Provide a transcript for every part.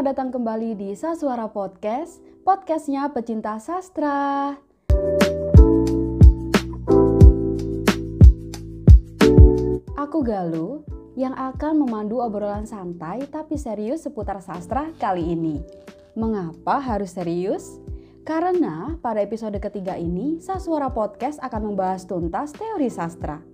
Selamat datang kembali di Saswara Podcast, podcastnya pecinta sastra. Aku Galuh yang akan memandu obrolan santai tapi serius seputar sastra kali ini. Mengapa harus serius? Karena pada episode ketiga ini, Saswara Podcast akan membahas tuntas teori sastra.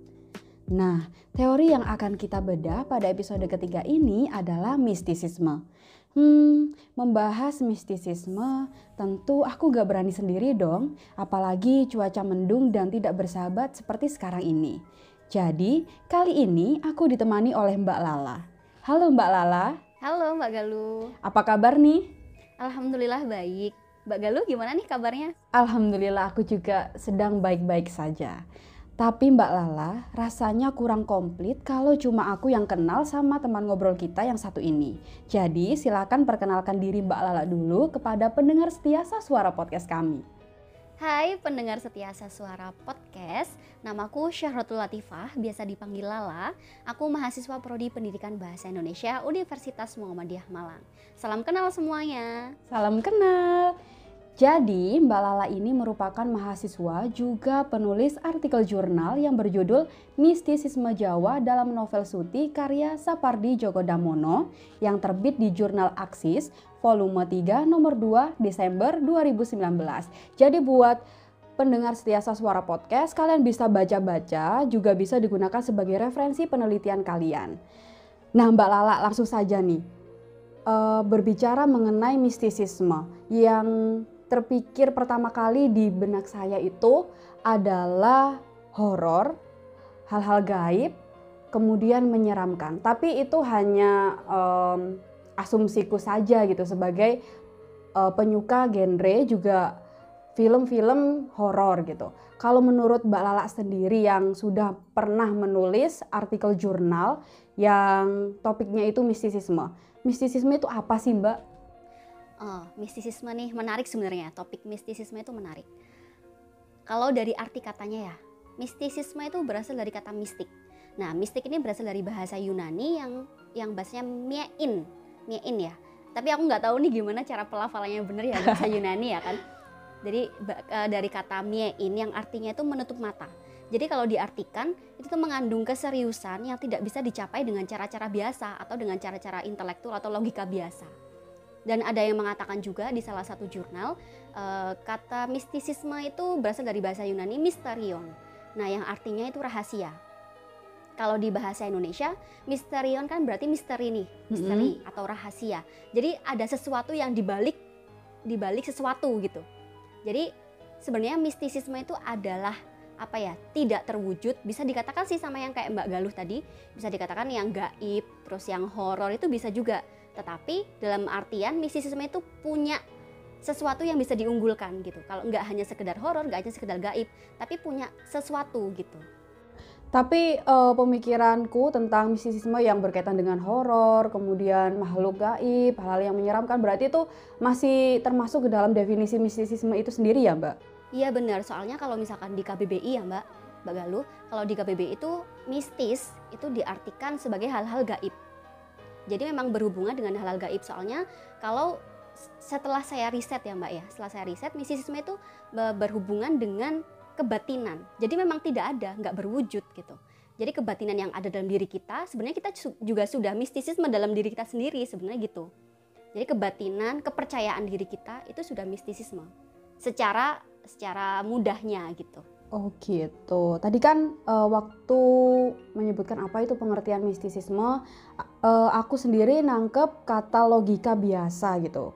Nah, teori yang akan kita bedah pada episode ketiga ini adalah mistisisme. Hmm, membahas mistisisme, tentu aku gak berani sendiri dong, apalagi cuaca mendung dan tidak bersahabat seperti sekarang ini. Jadi, kali ini aku ditemani oleh Mbak Lala. Halo Mbak Lala. Halo Mbak Galuh. Apa kabar nih? Alhamdulillah baik. Mbak Galuh gimana nih kabarnya? Alhamdulillah aku juga sedang baik-baik saja. Tapi Mbak Lala, rasanya kurang komplit kalau cuma aku yang kenal sama teman ngobrol kita yang satu ini. Jadi silakan perkenalkan diri Mbak Lala dulu kepada pendengar setia Suara Podcast kami. Hai pendengar setia Suara Podcast, namaku Syahrotul Latifah, biasa dipanggil Lala. Aku mahasiswa Prodi Pendidikan Bahasa Indonesia Universitas Muhammadiyah Malang. Salam kenal semuanya. Salam kenal. Jadi, Mbak Lala ini merupakan mahasiswa juga penulis artikel jurnal yang berjudul Mistisisme Jawa dalam Novel Suti karya Sapardi Djoko Damono yang terbit di jurnal Aksis volume 3 nomor 2 Desember 2019. Jadi buat pendengar setia suara podcast, kalian bisa baca-baca juga bisa digunakan sebagai referensi penelitian kalian. Nah, Mbak Lala langsung saja nih uh, berbicara mengenai mistisisme yang terpikir pertama kali di benak saya itu adalah horor, hal-hal gaib, kemudian menyeramkan. Tapi itu hanya um, asumsiku saja gitu sebagai uh, penyuka genre juga film-film horor gitu. Kalau menurut Mbak Lala sendiri yang sudah pernah menulis artikel jurnal yang topiknya itu mistisisme. Mistisisme itu apa sih Mbak? Oh, mistisisme nih menarik sebenarnya. Topik mistisisme itu menarik. Kalau dari arti katanya ya, mistisisme itu berasal dari kata mistik. Nah, mistik ini berasal dari bahasa Yunani yang yang bahasanya miein, miein ya. Tapi aku nggak tahu nih gimana cara pelafalannya bener ya bahasa Yunani ya kan. Jadi eh, dari kata miein yang artinya itu menutup mata. Jadi kalau diartikan itu tuh mengandung keseriusan yang tidak bisa dicapai dengan cara-cara biasa atau dengan cara-cara intelektual atau logika biasa. Dan ada yang mengatakan juga di salah satu jurnal uh, kata mistisisme itu berasal dari bahasa Yunani misterion. Nah, yang artinya itu rahasia. Kalau di bahasa Indonesia, misterion kan berarti misteri nih, misteri mm -hmm. atau rahasia. Jadi ada sesuatu yang dibalik dibalik sesuatu gitu. Jadi sebenarnya mistisisme itu adalah apa ya tidak terwujud bisa dikatakan sih sama yang kayak Mbak Galuh tadi bisa dikatakan yang gaib terus yang horor itu bisa juga tetapi dalam artian mistisisme itu punya sesuatu yang bisa diunggulkan gitu. Kalau nggak hanya sekedar horor, nggak hanya sekedar gaib, tapi punya sesuatu gitu. Tapi uh, pemikiranku tentang mistisisme yang berkaitan dengan horor, kemudian makhluk gaib, hal-hal yang menyeramkan, berarti itu masih termasuk ke dalam definisi mistisisme itu sendiri ya, Mbak? Iya benar, soalnya kalau misalkan di KBBI ya, Mbak, Mbak Galuh, kalau di KBBI itu mistis itu diartikan sebagai hal-hal gaib jadi memang berhubungan dengan hal-hal gaib soalnya kalau setelah saya riset ya Mbak ya, setelah saya riset mistisisme itu berhubungan dengan kebatinan. Jadi memang tidak ada, nggak berwujud gitu. Jadi kebatinan yang ada dalam diri kita, sebenarnya kita juga sudah mistisisme dalam diri kita sendiri sebenarnya gitu. Jadi kebatinan, kepercayaan diri kita itu sudah mistisisme. Secara secara mudahnya gitu. Oh gitu. Tadi kan uh, waktu menyebutkan apa itu pengertian mistisisme, uh, aku sendiri nangkep kata logika biasa gitu.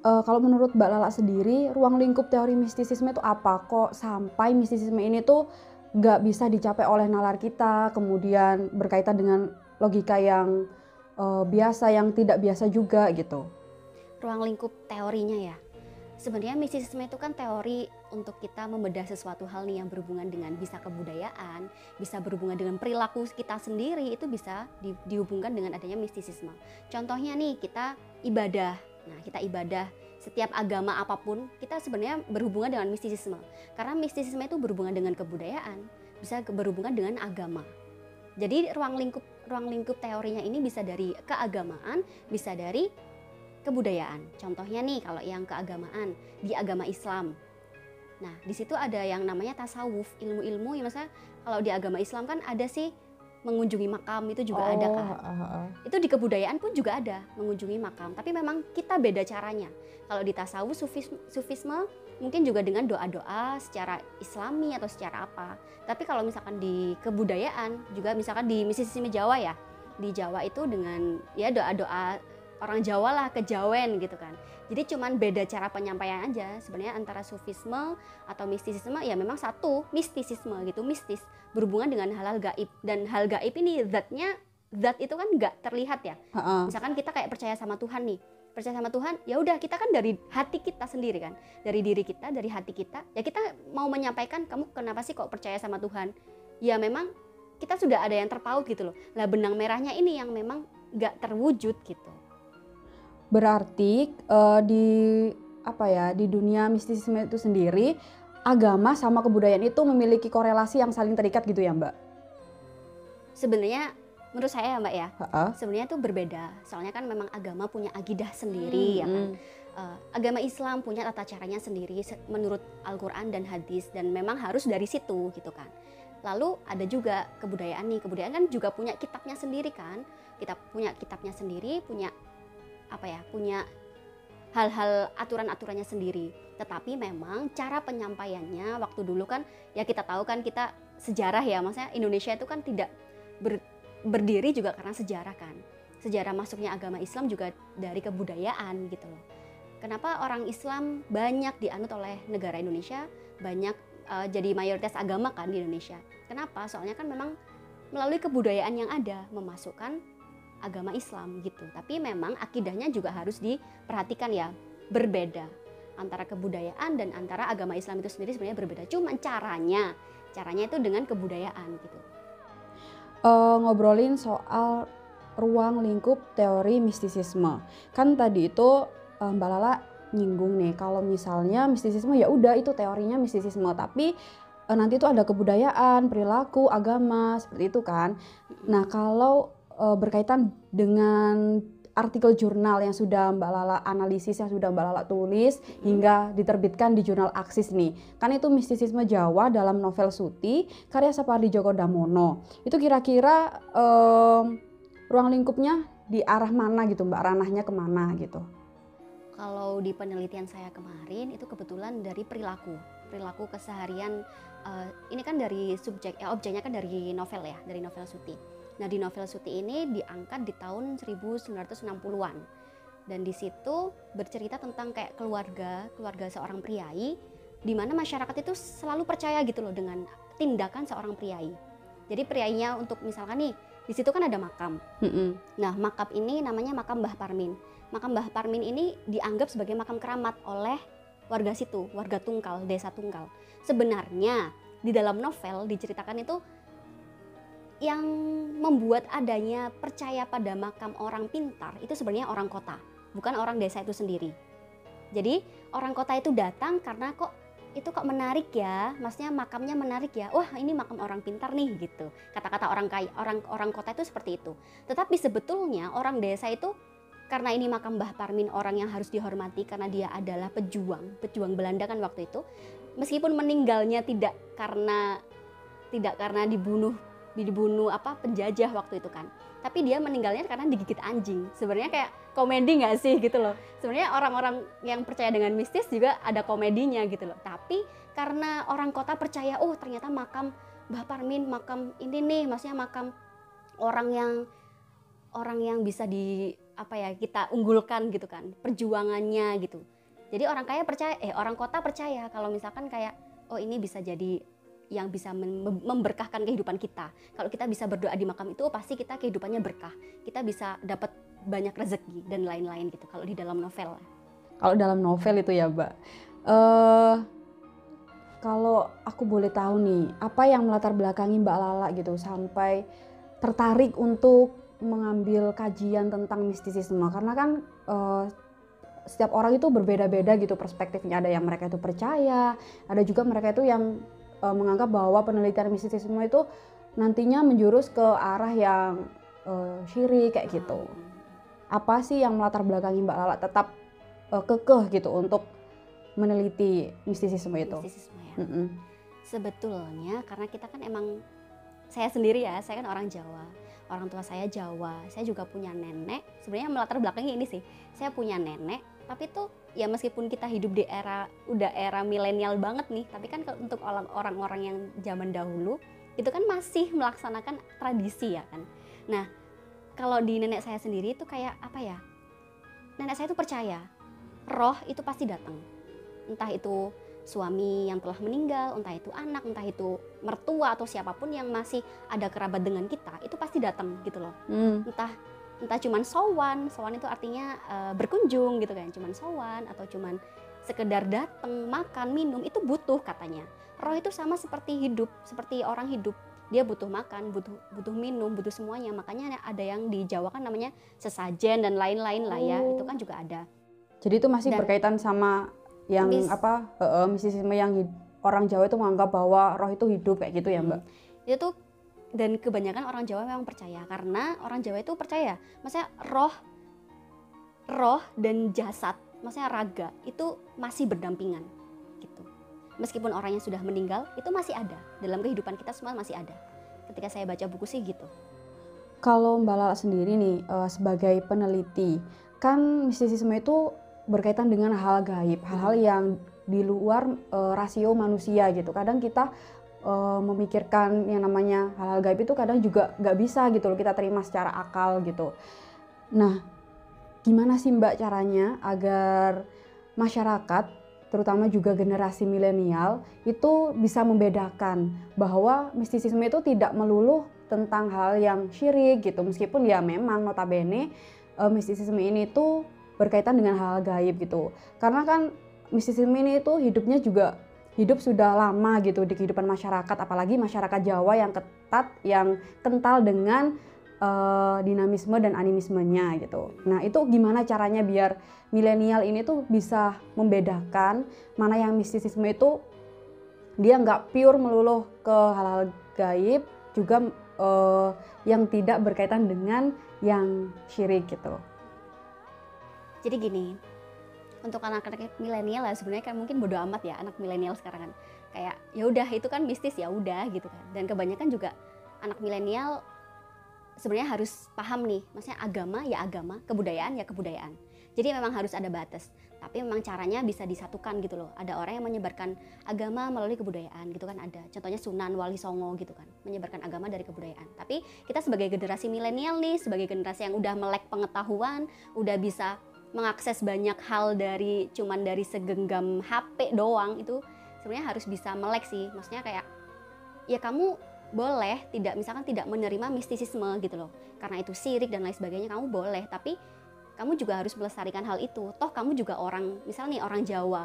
Uh, kalau menurut Mbak Lala sendiri, ruang lingkup teori mistisisme itu apa? Kok sampai mistisisme ini tuh nggak bisa dicapai oleh nalar kita, kemudian berkaitan dengan logika yang uh, biasa, yang tidak biasa juga gitu. Ruang lingkup teorinya ya sebenarnya mistisisme itu kan teori untuk kita membedah sesuatu hal nih yang berhubungan dengan bisa kebudayaan, bisa berhubungan dengan perilaku kita sendiri itu bisa di, dihubungkan dengan adanya mistisisme. Contohnya nih kita ibadah. Nah, kita ibadah setiap agama apa pun kita sebenarnya berhubungan dengan mistisisme. Karena mistisisme itu berhubungan dengan kebudayaan, bisa berhubungan dengan agama. Jadi ruang lingkup ruang lingkup teorinya ini bisa dari keagamaan, bisa dari kebudayaan. Contohnya nih kalau yang keagamaan di agama Islam. Nah, di situ ada yang namanya tasawuf, ilmu-ilmu ya maksudnya kalau di agama Islam kan ada sih mengunjungi makam itu juga oh, ada kan. Uh, uh. Itu di kebudayaan pun juga ada mengunjungi makam, tapi memang kita beda caranya. Kalau di tasawuf sufisme, sufisme mungkin juga dengan doa-doa secara islami atau secara apa. Tapi kalau misalkan di kebudayaan juga misalkan di mistisisme Jawa ya. Di Jawa itu dengan ya doa-doa orang Jawa lah kejawen gitu kan. Jadi cuman beda cara penyampaian aja. Sebenarnya antara sufisme atau mistisisme ya memang satu mistisisme gitu mistis. Berhubungan dengan hal-hal gaib. Dan hal gaib ini zatnya zat itu kan nggak terlihat ya. Misalkan kita kayak percaya sama Tuhan nih. Percaya sama Tuhan ya udah kita kan dari hati kita sendiri kan. Dari diri kita dari hati kita. Ya kita mau menyampaikan kamu kenapa sih kok percaya sama Tuhan? Ya memang kita sudah ada yang terpaut gitu loh. Lah benang merahnya ini yang memang nggak terwujud gitu Berarti uh, di apa ya di dunia mistisisme itu sendiri agama sama kebudayaan itu memiliki korelasi yang saling terikat gitu ya Mbak? Sebenarnya menurut saya ya Mbak ya, sebenarnya itu berbeda. Soalnya kan memang agama punya akidah sendiri ya kan. Hmm. Uh, agama Islam punya tata caranya sendiri se- menurut Al-Quran dan hadis dan memang harus dari situ gitu kan. Lalu ada juga kebudayaan nih, kebudayaan kan juga punya kitabnya sendiri kan. Kita punya kitabnya sendiri, punya apa ya, punya hal-hal aturan-aturannya sendiri. Tetapi memang cara penyampaiannya waktu dulu kan ya kita tahu kan kita sejarah ya, maksudnya Indonesia itu kan tidak ber- berdiri juga karena sejarah kan. Sejarah masuknya agama Islam juga dari kebudayaan gitu loh. Kenapa orang Islam banyak dianut oleh negara Indonesia, banyak uh, jadi mayoritas agama kan di Indonesia. Kenapa? Soalnya kan memang melalui kebudayaan yang ada memasukkan agama Islam gitu. Tapi memang akidahnya juga harus diperhatikan ya, berbeda antara kebudayaan dan antara agama Islam itu sendiri sebenarnya berbeda. Cuma caranya, caranya itu dengan kebudayaan gitu. Eh, ngobrolin soal ruang lingkup teori mistisisme. Kan tadi itu eh, Mbak Lala nyinggung nih kalau misalnya mistisisme ya udah itu teorinya mistisisme, tapi eh, nanti itu ada kebudayaan, perilaku, agama seperti itu kan. Nah, kalau eh, berkaitan dengan artikel jurnal yang sudah Mbak Lala analisis, yang sudah Mbak Lala tulis hingga diterbitkan di jurnal Aksis nih. Kan itu mistisisme Jawa dalam novel Suti karya Sapardi Djoko Damono. Itu kira-kira em, ruang lingkupnya di arah mana gitu Mbak? Ranahnya ke mana gitu? Kalau di penelitian saya kemarin itu kebetulan dari perilaku, perilaku keseharian. eh, ini kan dari subjek, ya objeknya kan dari novel ya, dari novel Suti. Nah di novel Suti ini diangkat di tahun 1960-an dan di situ bercerita tentang kayak keluarga, keluarga seorang priai, di mana masyarakat itu selalu percaya gitu loh dengan tindakan seorang priai. Jadi priainya untuk misalkan nih di situ kan ada makam. Mm-mm. Nah, makam ini namanya makam Mbah Parmin. Makam Mbah Parmin ini dianggap sebagai makam keramat oleh warga situ, warga Tungkal, desa Tungkal. Sebenarnya di dalam novel diceritakan itu yang membuat adanya percaya pada makam orang pintar itu sebenarnya orang kota, bukan orang desa itu sendiri. Jadi orang kota itu datang karena kok itu kok menarik ya, maksudnya makamnya menarik ya. Wah ini makam orang pintar nih gitu. Kata-kata orang kaya, orang orang kota itu seperti itu. Tetapi sebetulnya orang desa itu karena ini makam Mbah Parmin orang yang harus dihormati karena dia adalah pejuang, pejuang Belanda kan waktu itu. Meskipun meninggalnya tidak karena tidak karena dibunuh dibunuh apa penjajah waktu itu kan. Tapi dia meninggalnya karena digigit anjing. Sebenarnya kayak komedi nggak sih gitu loh. Sebenarnya orang-orang yang percaya dengan mistis juga ada komedinya gitu loh. Tapi karena orang kota percaya oh ternyata makam Mbah Parmin makam ini nih maksudnya makam orang yang orang yang bisa di apa ya kita unggulkan gitu kan. Perjuangannya gitu. Jadi orang kaya percaya eh orang kota percaya kalau misalkan kayak oh ini bisa jadi yang bisa mem- memberkahkan kehidupan kita. Kalau kita bisa berdoa di makam itu pasti kita kehidupannya berkah. Kita bisa dapat banyak rezeki dan lain-lain gitu kalau di dalam novel. Kalau dalam novel itu ya Mbak. eh kalau aku boleh tahu nih, apa yang melatar belakangi Mbak Lala gitu sampai tertarik untuk mengambil kajian tentang mistisisme karena kan eh, setiap orang itu berbeda-beda gitu perspektifnya ada yang mereka itu percaya ada juga mereka itu yang eh, menganggap bahwa penelitian mistisisme itu nantinya menjurus ke arah yang eh, syirik kayak gitu apa sih yang melatar belakangi Mbak Lala tetap uh, kekeh gitu untuk meneliti mistisisme itu? Mistisisme ya. Mm-mm. Sebetulnya karena kita kan emang saya sendiri ya, saya kan orang Jawa. Orang tua saya Jawa, saya juga punya nenek. Sebenarnya melatar belakangnya ini sih, saya punya nenek, tapi tuh ya meskipun kita hidup di era udah era milenial banget nih, tapi kan untuk orang- orang-orang yang zaman dahulu itu kan masih melaksanakan tradisi ya kan. Nah, kalau di nenek saya sendiri itu kayak apa ya? Nenek saya itu percaya roh itu pasti datang. Entah itu suami yang telah meninggal, entah itu anak, entah itu mertua atau siapa pun yang masih ada kerabat dengan kita, itu pasti datang gitu loh. Hmm. Entah entah cuman sowan, sowan itu artinya eh, berkunjung gitu kan, cuman sowan atau cuman sekedar datang, makan, minum itu butuh katanya. Roh itu sama seperti hidup, seperti orang hidup. Dia butuh makan, butuh butuh minum, butuh semuanya. Makanya ada yang di Jawa kan namanya sesajen dan lain-lain lah ya. Oh. Itu kan juga ada. Jadi itu masih Dan- berkaitan sama yang Mis- apa uh, mistisisme yang hid- orang Jawa itu menganggap bahwa roh itu hidup kayak gitu ya Mbak? itu tuh dan kebanyakan orang Jawa memang percaya karena orang Jawa itu percaya. Maksudnya roh roh dan jasad maksudnya raga itu masih berdampingan gitu. Meskipun orang yang sudah meninggal itu masih ada. Dalam kehidupan kita semua masih ada. Ketika saya baca buku sih gitu. Kalau Mbak Lala sendiri nih eh, sebagai peneliti, kan mistisisme itu berkaitan dengan hal gaib, hal-hal yang di luar eh, rasio manusia gitu. Kadang kita eh, memikirkan yang namanya hal-hal gaib itu kadang juga nggak bisa gitu loh kita terima secara akal gitu. Nah, gimana sih Mbak caranya agar masyarakat terutama juga generasi milenial itu bisa membedakan bahwa mistisisme itu tidak melulu tentang hal yang syirik gitu meskipun ya memang notabene eh, mistisisme ini tuh berkaitan dengan hal gaib gitu karena kan mistisisme ini itu hidupnya juga hidup sudah lama gitu di kehidupan masyarakat apalagi masyarakat Jawa yang ketat yang kental dengan eh, dinamisme dan animismenya gitu nah itu gimana caranya biar milenial ini tuh bisa membedakan mana yang mistisisme itu dia nggak pure melulu ke hal-hal gaib juga eh, yang tidak berkaitan dengan yang syirik gitu. jadi gini untuk anak-anak milenial lah sebenarnya kan mungkin bodo amat ya anak milenial sekarang kan. Kayak ya udah itu kan mistis ya udah gitu kan. Dan kebanyakan juga anak milenial sebenarnya harus paham nih maksudnya agama ya agama kebudayaan ya kebudayaan. Jadi memang harus ada batas tapi memang caranya bisa disatukan gitu loh. Ada orang yang menyebarkan agama melalui kebudayaan gitu kan ada. Contohnya Sunan Wali Songo gitu kan menyebarkan agama dari kebudayaan. Tapi kita sebagai generasi milenial nih sebagai generasi yang udah melek pengetahuan udah bisa mengakses banyak hal dari cuman dari segenggam HP doang itu sebenarnya harus bisa melek sih. Maksudnya kayak ya kamu boleh tidak misalkan tidak menerima mistisisme gitu loh. Karena itu sirik dan lain sebagainya kamu boleh. Tapi kamu juga harus melestarikan hal itu. Toh kamu juga orang misalnya nih orang Jawa.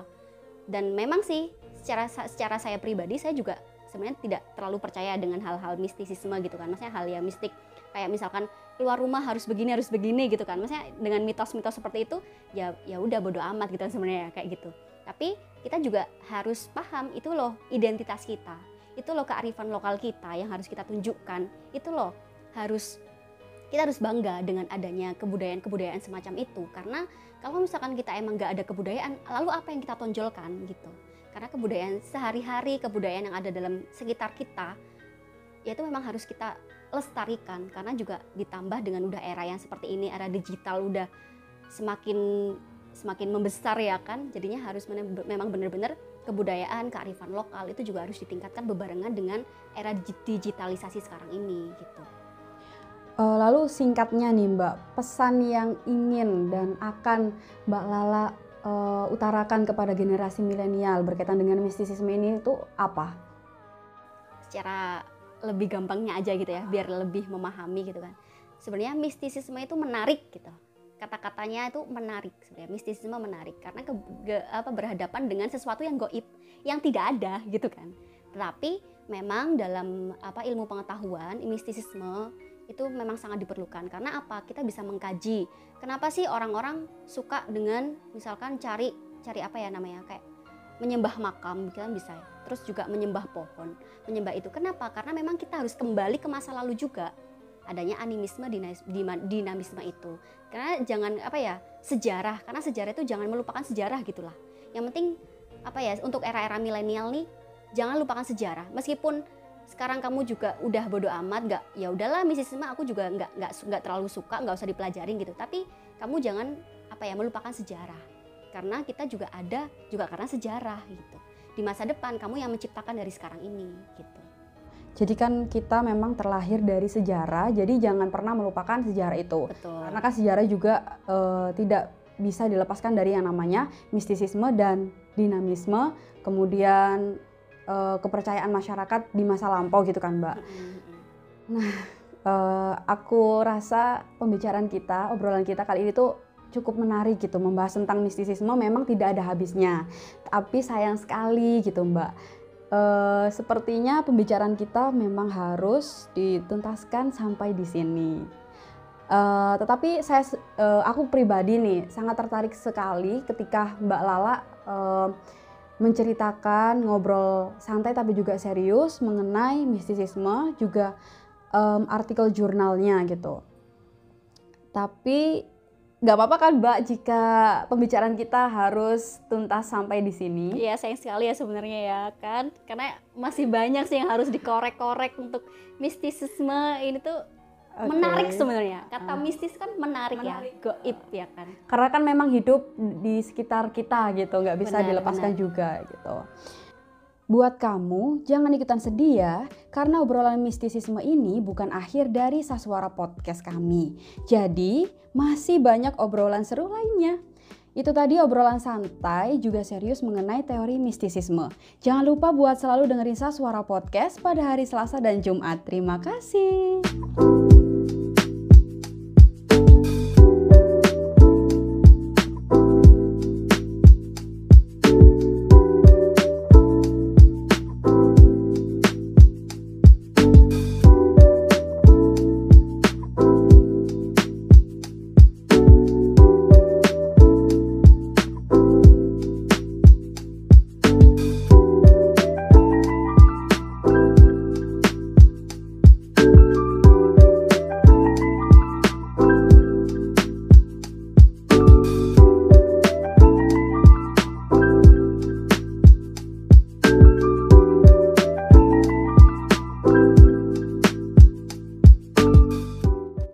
Dan memang sih secara secara saya pribadi saya juga sebenarnya tidak terlalu percaya dengan hal-hal mistisisme gitu kan. Maksudnya hal yang mistik. Kayak misalkan keluar rumah harus begini harus begini gitu kan. Maksudnya dengan mitos-mitos seperti itu ya ya udah bodo amat gitu sebenarnya kayak gitu. Tapi kita juga harus paham itu loh identitas kita. Itu loh kearifan lokal kita yang harus kita tunjukkan. Itu loh harus kita harus bangga dengan adanya kebudayaan-kebudayaan semacam itu. Karena kalau misalkan kita emang nggak ada kebudayaan lalu apa yang kita tonjolkan gitu karena kebudayaan sehari-hari kebudayaan yang ada dalam sekitar kita ya itu memang harus kita lestarikan. Karena juga ditambah dengan udah era yang seperti ini era digital udah semakin semakin membesar ya kan. Jadinya harus memang benar-benar kebudayaan kearifan lokal itu juga harus ditingkatkan bebarengan dengan era di- digitalisasi sekarang ini gitu. Eh, lalu singkatnya nih Mbak, pesan yang ingin dan akan Mbak Lala eh, utarakan kepada generasi milenial berkaitan dengan mistisisme ini itu apa? secara lebih gampangnya aja gitu ya biar lebih memahami gitu kan. Sebenarnya mistisisme itu menarik gitu. Kata-katanya itu menarik sebenarnya mistisisme menarik. Karena ke, ge- apa berhadapan dengan sesuatu yang goib yang tidak ada gitu kan. Tetapi memang dalam apa ilmu pengetahuan mistisisme itu memang sangat diperlukan. Karena apa? Kita bisa mengkaji. Kenapa sih orang-orang suka dengan misalkan cari cari apa ya namanya? Kayak menyembah makam gitu kan bisa. Terus juga menyembah pohon menyembah itu. Kenapa? Karena memang kita harus kembali ke masa lalu juga. Adanya animisme dinamisme itu. Karena jangan apa ya sejarah. Karena sejarah itu jangan melupakan sejarah gitulah. Yang penting apa ya untuk era-era milenial nih jangan lupakan sejarah. Meskipun sekarang kamu juga udah bodo amat nggak ya udahlah mistisisme aku juga nggak nggak nggak terlalu suka nggak usah dipelajarin gitu. Tapi kamu jangan apa ya melupakan sejarah. Karena kita juga ada juga karena sejarah gitu. Di masa depan kamu yang menciptakan dari sekarang ini gitu. Jadi kan kita memang terlahir dari sejarah, jadi jangan pernah melupakan sejarah itu. Betul. Karena kan sejarah juga uh, tidak bisa dilepaskan dari yang namanya mistisisme dan dinamisme, kemudian uh, kepercayaan masyarakat di masa lampau gitu kan, Mbak. Nah, uh, aku rasa pembicaraan kita, obrolan kita kali ini tuh cukup menarik gitu membahas tentang mistisisme memang tidak ada habisnya. Tapi sayang sekali gitu, Mbak Uh, sepertinya pembicaraan kita memang harus dituntaskan sampai di sini. Uh, tetapi saya, uh, aku pribadi nih sangat tertarik sekali ketika Mbak Lala uh, menceritakan ngobrol santai tapi juga serius mengenai mistisisme, juga um, artikel jurnalnya gitu. Tapi nggak apa-apa kan Mbak jika pembicaraan kita harus tuntas sampai di sini? Iya sayang sekali ya sebenarnya ya kan karena masih banyak sih yang harus dikorek-korek untuk mistisisme ini tuh okay. menarik sebenarnya kata uh. mistis kan menarik, ya, menarik. ya goib ya kan karena kan memang hidup di sekitar kita gitu nggak bisa benar, dilepaskan benar. juga gitu. Buat kamu, jangan ikutan sedih ya, karena obrolan mistisisme ini bukan akhir dari Saswara Podcast kami. Jadi, masih banyak obrolan seru lainnya. Itu tadi obrolan santai juga serius mengenai teori mistisisme. Jangan lupa buat selalu dengerin Saswara Podcast pada hari Selasa dan Jumat. Terima kasih.